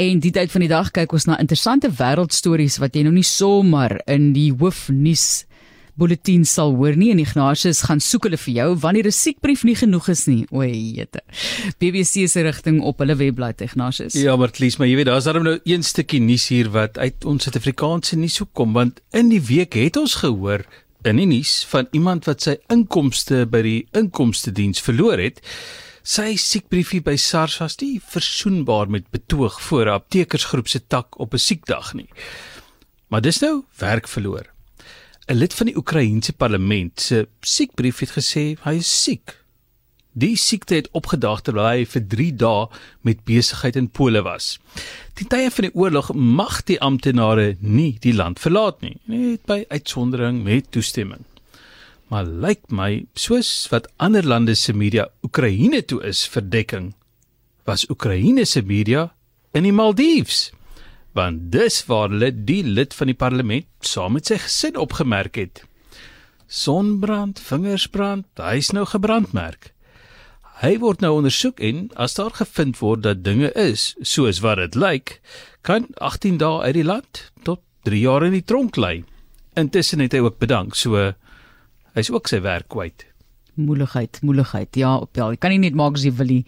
En die tyd van die dag kyk ons na interessante wêreldstories wat jy nou nie sommer in die hoofnuus bulletin sal hoor nie en Ignatius gaan soek hulle vir jou wanneer 'n siekbrief nie genoeg is nie. O, jete. BBC se rigting op hulle webblad Ignatius. Ja, maar Tlies, maar jy weet daar's darem nou een stukkie nuus hier wat uit ons Suid-Afrikaanse nuus so kom want in die week het ons gehoor in die nuus van iemand wat sy inkomste by die inkomste diens verloor het. Sy siekbriefie by SARS was nie versoenbaar met betoog voor 'n aptekersgroep se tak op 'n siekdag nie. Maar dis nou werk verloor. 'n Lid van die Oekraïense parlement se siekbrief het gesê hy is siek. Die siekte het opgedaag terwyl hy vir 3 dae met besigheid in Pole was. Die tye van die oorlog mag die amptenare nie die land verlaat nie, net by uitsondering met toestemming. Maar lyk my soos wat ander lande se media Oekraïne toe is vir dekking, was Oekraïne se media in die Maldives want dis waar hulle die lid van die parlement saam met sy gesin opgemerk het. Sonbrand, vingersbrand, hy's nou gebrandmerk. Hy word nou ondersoek en as daar gevind word dat dinge is soos wat dit lyk, kan 18 dae uit die land tot 3 jaar in die tronk lê. Intussen het hy ook bedank, so hy's ook sy werk kwyt. Moeligheid, moeligheid. Ja, op ja, jy kan nie net maak as jy wil nie.